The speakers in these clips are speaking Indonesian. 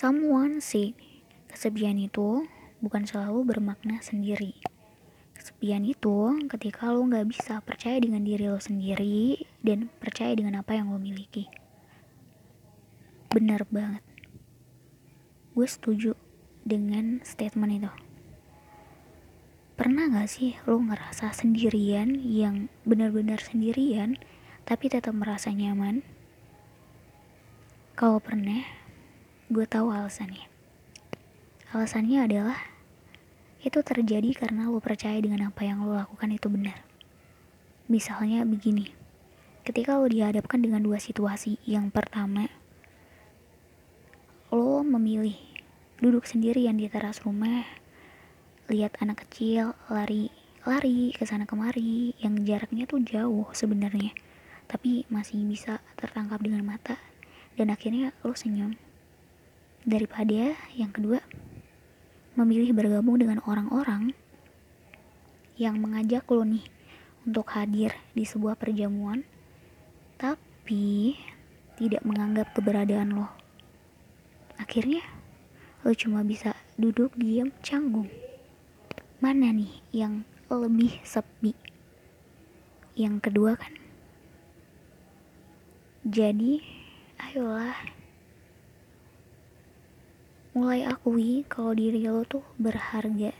Someone say kesepian itu bukan selalu bermakna sendiri. Kesepian itu ketika lo gak bisa percaya dengan diri lo sendiri dan percaya dengan apa yang lo miliki. Bener banget. Gue setuju dengan statement itu. Pernah gak sih lo ngerasa sendirian yang benar-benar sendirian tapi tetap merasa nyaman? Kalau pernah, gue tahu alasannya. Alasannya adalah itu terjadi karena lo percaya dengan apa yang lo lakukan itu benar. Misalnya begini, ketika lo dihadapkan dengan dua situasi, yang pertama, lo memilih duduk sendirian di teras rumah, lihat anak kecil lari lari ke sana kemari yang jaraknya tuh jauh sebenarnya tapi masih bisa tertangkap dengan mata dan akhirnya lo senyum daripada yang kedua memilih bergabung dengan orang-orang yang mengajak lo nih untuk hadir di sebuah perjamuan tapi tidak menganggap keberadaan lo. Akhirnya lo cuma bisa duduk diam canggung. Mana nih yang lebih sepi? Yang kedua kan? Jadi ayolah mulai akui kalau diri lo tuh berharga.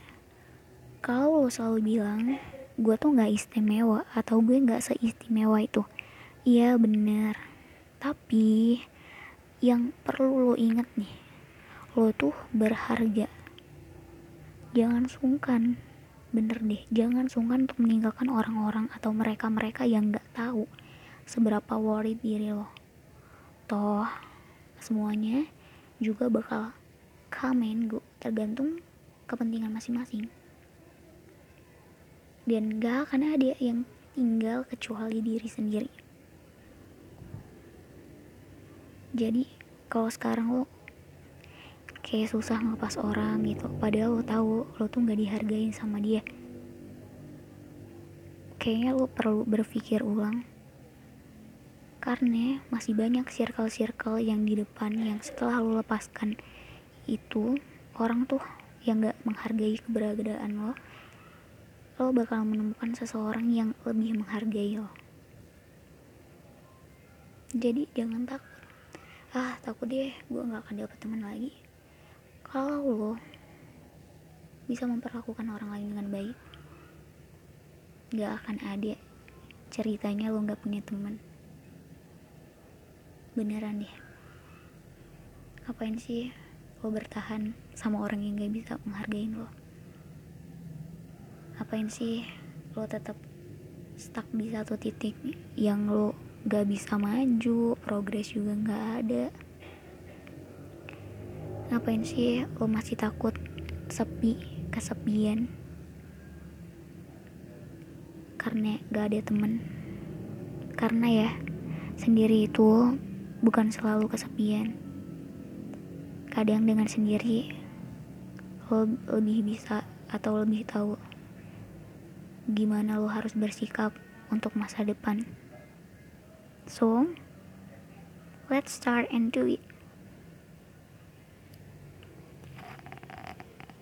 Kalau lo selalu bilang gue tuh gak istimewa atau gue gak seistimewa itu iya bener. Tapi yang perlu lo inget nih lo tuh berharga. Jangan sungkan bener deh jangan sungkan untuk meninggalkan orang-orang atau mereka-mereka yang gak tahu seberapa worried diri lo. Toh semuanya juga bakal come gue tergantung kepentingan masing-masing. Dan gak akan ada yang tinggal kecuali diri sendiri. Jadi kalau sekarang lo kayak susah ngelepas orang gitu padahal lo tahu lo tuh gak dihargain sama dia. Kayaknya lo perlu berpikir ulang. Karena masih banyak circle-circle yang di depan yang setelah lo lepaskan itu orang tuh yang gak menghargai keberadaan lo lo bakal menemukan seseorang yang lebih menghargai lo. Jadi jangan takut. Ah takut deh gue gak akan dapet teman lagi. Kalau lo bisa memperlakukan orang lain dengan baik gak akan ada ceritanya lo gak punya teman. Beneran deh. Ngapain sih lo bertahan sama orang yang gak bisa menghargain lo. Ngapain sih lo tetap stuck di satu titik yang lo gak bisa maju progres juga gak ada? Ngapain sih lo masih takut sepi kesepian? Karena gak ada temen. Karena ya sendiri itu bukan selalu kesepian kadang dengan sendiri lo lebih bisa atau lebih tahu gimana lo harus bersikap untuk masa depan. So let's start and do it